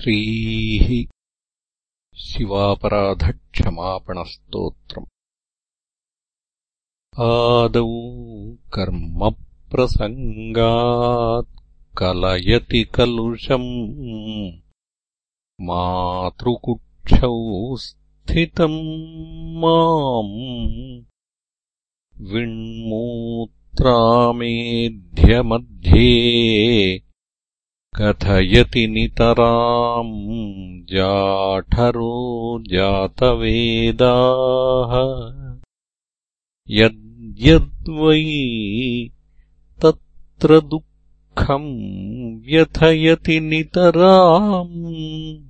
श्रीः शिवापराधक्षमापणस्तोत्रम्। आदौ कर्मप्रसङ्गात् कलयति कलुषम्। मातृकुक्षौ स्थितम् माम्। विण्मूत्रामेध्यमध्ये कथयति नितराम् जाठरो जातवेदाः। यद्यद्वै तत्र दुःखम् व्यथयति नितराम्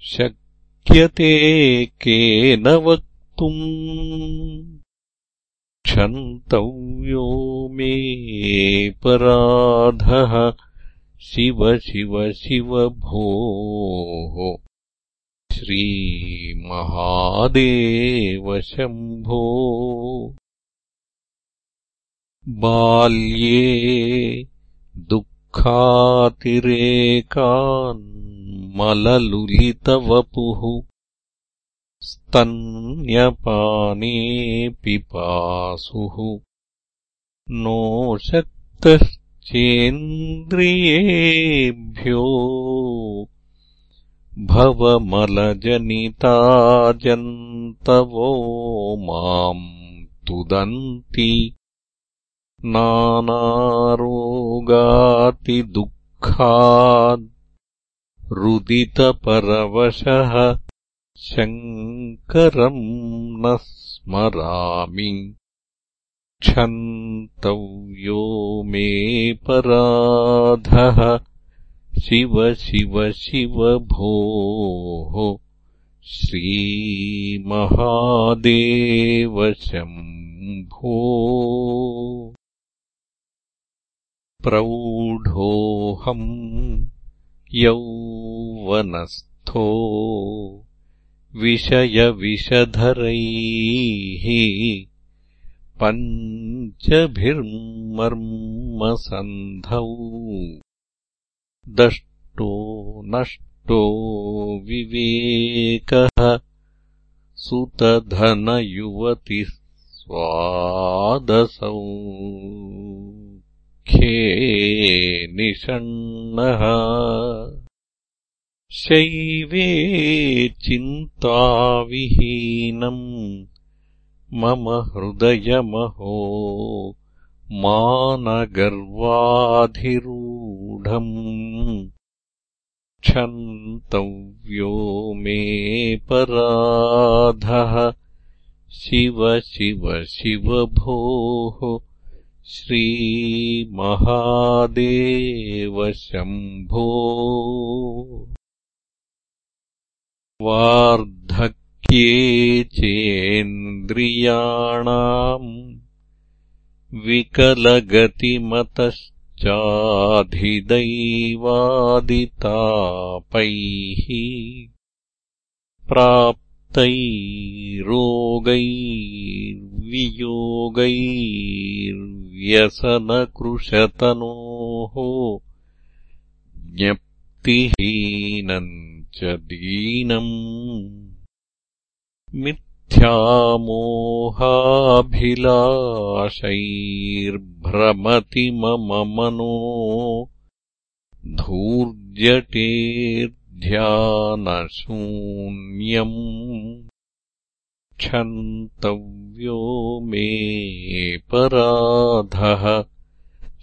शक्यते केन वक्तुम्। क्षन्तव्यो मे पराधः शिव शिव शिव भोः। श्रीमहादेव शम्भो। बाल्ये दुःखातिरेकान्मललुलितवपुः। स्तन्यपाने पिपासुः नो शक्तः चेन्द्रियेभ्यो भवमलजनिताजन्तवो माम् तुदन्ति नानारोगातिदुःखाद् रुदितपरवशः शङ्करम् न स्मरामि क्षन्तव्यो मे पराधः शिव शिव शिव भोः श्रीमहादेव शम्भो। प्रौढोऽहम् यौवनस्थो विषयविषधरैः पञ्चभिर्मर्मसन्धौ। दष्टो नष्टो विवेकः सुतधनयुवतिः स्वादसौ खे निषण्णः। शैवे चिन्ताविहीनम् मम हृदयमहो मानगर्वाधिरूढम्। क्षन्तव्यो मे पराधः। शिव शिव शिव भोः। श्रीमहादेव शम्भो। वार्धक् ये चेन्द्रियाणाम् विकलगतिमतश्चाधिदैवादितापैः प्राप्तैरोगैर्वियोगैर्व्यसनकृशतनोः ज्ञप्तिहीनम् च दीनम् मिथ्यामोहाभिलाषैर्भ्रमति मम मनो धूर्जटेर्ध्यानशून्यम् क्षन्तव्यो मे पराधः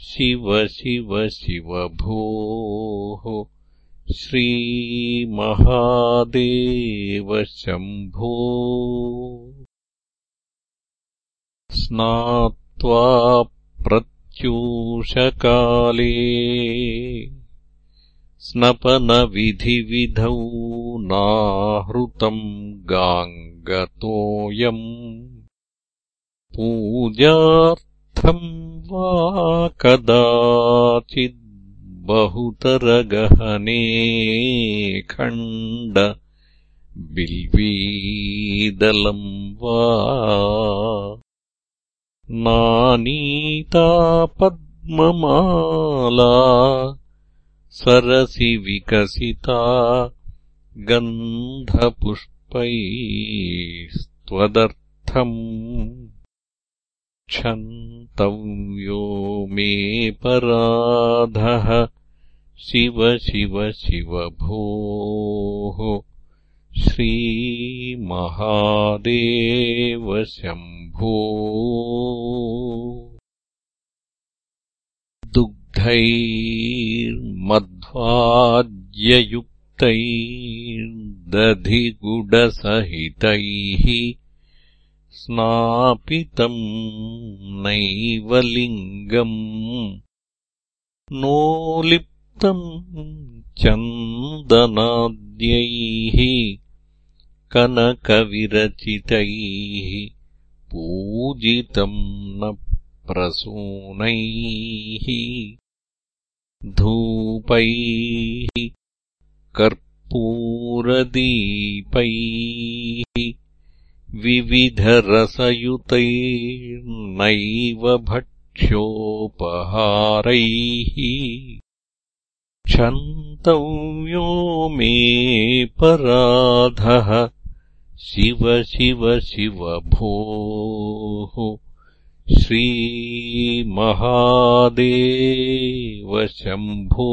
शिव शिव शिव भोः श्रीमहादेव शम्भो स्नात्वा प्रत्यूषकाले स्नपनविधिविधौ नाहृतम् गाङ्गतोऽयम् पूजार्थम् वा कदाचित् बहुतरगहने खण्ड बिल्वीदलम् वा नानीता पद्ममाला सरसि विकसिता गन्धपुष्पैस्त्वदर्थम् क्षन्तव्यो मे पराधः शिव शिव शिव भोः। श्रीमहादेव शम्भो। दुग्धैर्मध्वाज्ययुक्तैर्दधिगुडसहितैः स्नापितम् नैव लिङ्गम् चन्दनाद्यैः कनकविरचितैः पूजितम् न प्रसूनैः धूपैः कर्पूरदीपैः विविधरसयुतैर्नैव भक्ष्योपहारैः क्षन्तव्यो मे पराधः शिव शिव शिव भोः श्रीमहादेव शम्भो।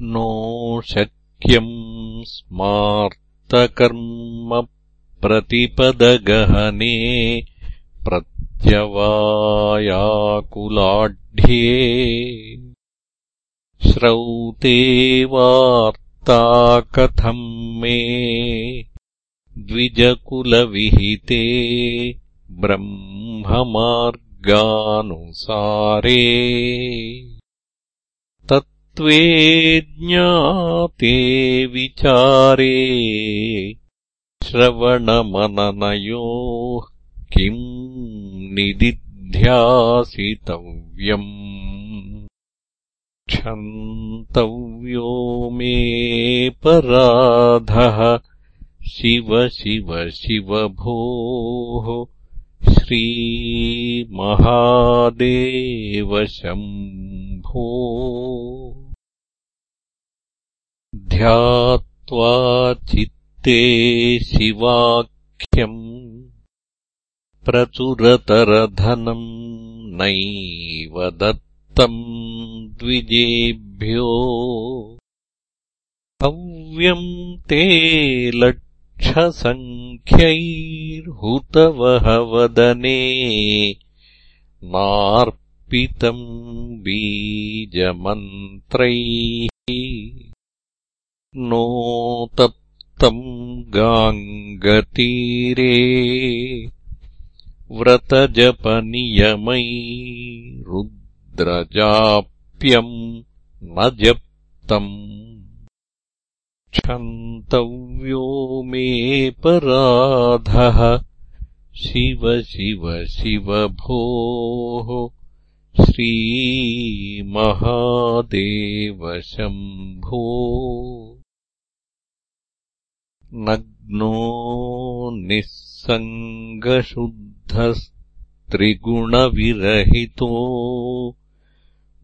नो शक्यम् स्मार्तकर्म प्रतिपदगहने प्रत्यवायाकुलाढ्ये श्रौते वार्ता कथम् मे द्विजकुलविहिते ब्रह्ममार्गानुसारे। तत्त्वे ज्ञाते विचारे श्रवणमननयोः किम् निदिध्यासितव्यम्। क्षन्तव्यो मे पराधः। शिव शिव शिव भोः श्रीमहादेव शम्भो। ध्यात्वा चित्ते शिवाख्यम् प्रचुरतरधनम् नैव दत्तम् द्विजेभ्यो। अव्यम् ते लट् क्षसङ्ख्यैर्हुतवहवदने नार्पितम् बीजमन्त्रैः नोतप्तम् गाङ्गतीरे रुद्रजाप्यम् न जप्तम् क्षन्तव्यो मे पराधः। शिव शिव शिव भोः। श्रीमहादेव शम्भो। नग्नो निःसङ्गशुद्धस्त्रिगुणविरहितो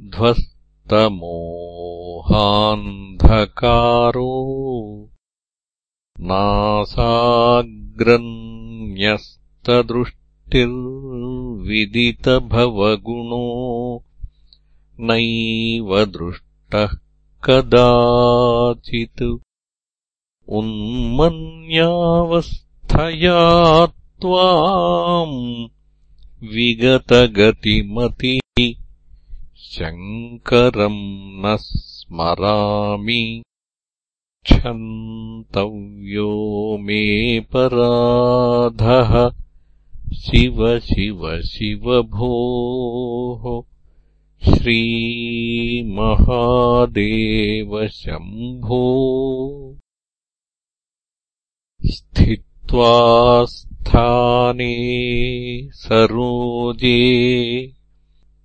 ध्वस्तमो हान्धकारो नासाग्रन्यस्तदृष्टिर्विदितभवगुणो। नैव दृष्टः कदाचित्। उन्मन्यावस्थया त्वाम् विगतगतिमतिः शङ्करम् न स्मरामि क्षन्तव्यो मे पराधः शिव शिव शिव भोः। श्रीमहादेव शम्भो। स्थित्वा स्थाने सरोजे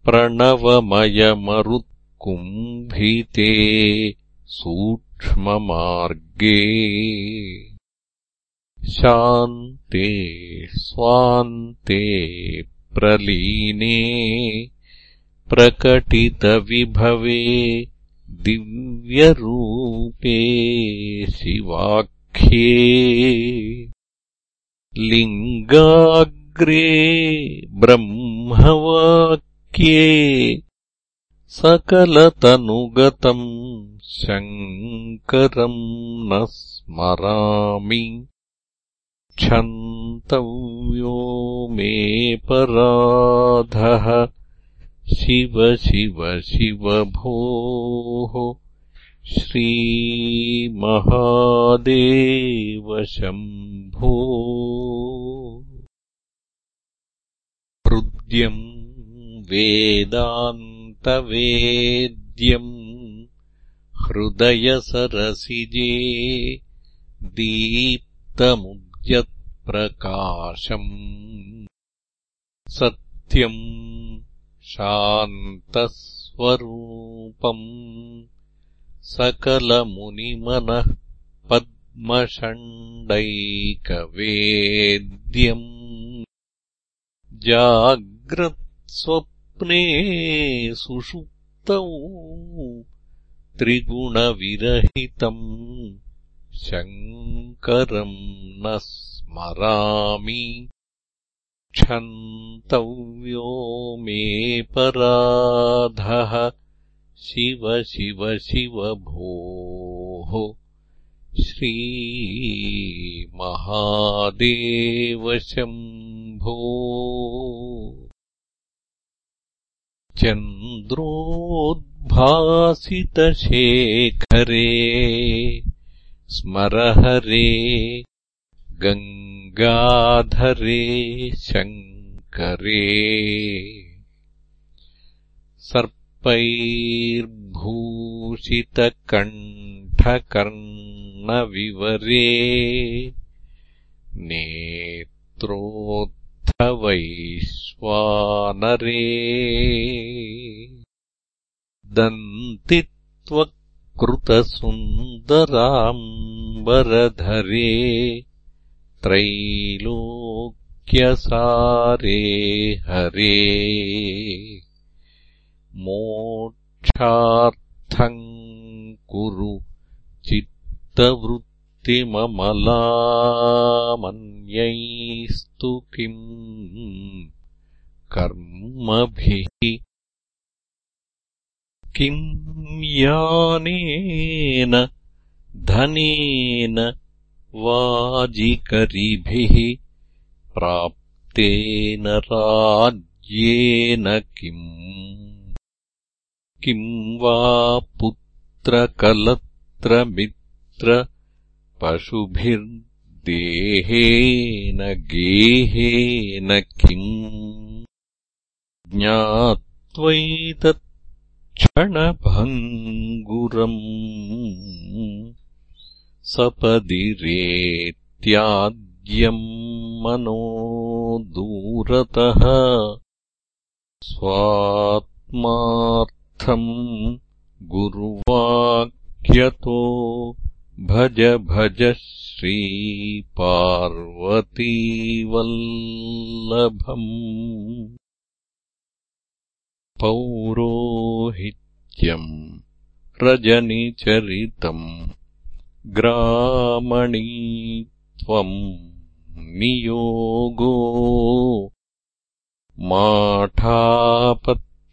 प्रणवमयमरुत्कुम्भिते सूक्ष्ममार्गे। शान्ते स्वान्ते प्रलीने प्रकटितविभवे दिव्यरूपे शिवाख्ये लिङ्गाग्रे ब्रह्मवाक्ये सकलतनुगतम् शङ्करम् न स्मरामि क्षन्तव्यो मे शिव शिव शिव भोः श्रीमहादेव शम्भो। हृद्यम् वेदान्तवेद्यम् हृदयसरसिजे दीप्तमुद्यत्प्रकाशम्। सत्यम् शान्तस्वरूपम् सकलमुनिमनः पद्मषण्डैकवेद्यम् जाग्रत्स्वप्ने सुषुप्तौ त्रिगुणविरहितम् शङ्करम् न स्मरामि क्षन्तव्यो मे पराधः शिव शिव शिव भोः। शम्भो। चन्द्रोद्भासितशेखरे स्मरहरे गङ्गाधरे शङ्करे सर्पैर्भूषितकण्ठकर्णविवरे नेत्रोत्थवैश्वानरे दन्तित्वकृतसुन्दराम्बरधरे त्रैलोक्यसारे हरे मोक्षार्थम् कुरु चित्तवृत्तिममलामन्यैस्तु किम् कर्मभिः? किम् यानेन धनेन वाजिकरिभिः? प्राप्तेन राज्येन किम् किम् वा पुत्रकलत्रमित्र पशुभिर्देहेन गेहेन किम् ज्ञात्वैतत्क्षणभङ्गुरम् सपदि रेत्याद्यम् मनो दूरतः गुरुवाक्यतो भज भज श्रीपार्वतीवल्लभम्। पौरोहित्यम् रजनिचरितम् ग्रामणी त्वम् नियोगो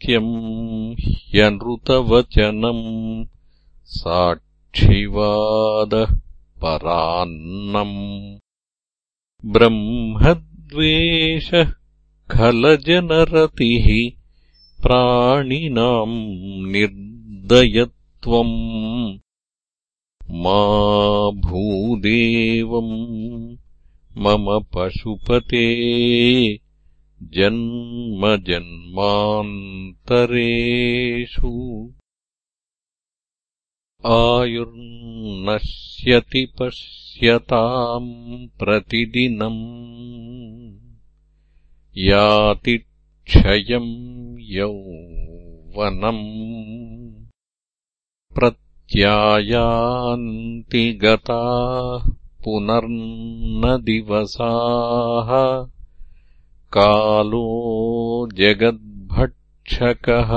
माठापत्यम् ह्यनृतवचनम् साक्षिवादः परान्नम् ब्रह्मद्वेषः खलजनरतिः प्राणिनाम् निर्दयत्वम् मा भूदेवम् मम पशुपते जन्मजन्मान्तरेषु आयुर्नश्यति पश्यताम् प्रतिदिनम् याति क्षयम् यौवनम् त्यायान्ति गताः पुनर्न दिवसाः कालो जगद्भट्टोऽयम् रक्षकः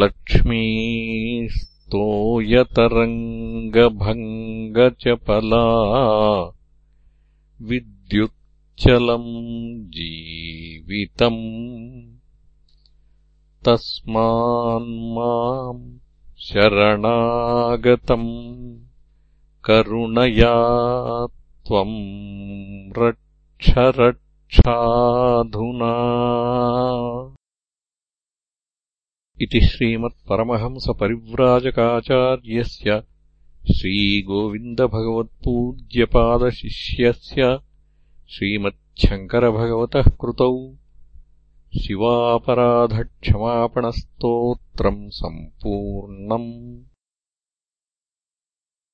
लक्ष्मीस्तोयतरङ्गभङ्गचपला विद्युच्चलम् जीवितम् तस्मान्माम् शरणागतम् करुणया त्वम् इति श्रीमत्परमहंसपरिव्राजकाचार्यस्य श्रीगोविन्दभगवत्पूज्यपादशिष्यस्य श्रीमच्छङ्करभगवतः कृतौ शिवापराधक्षमापणस्तोत्रम् सम्पूर्णम्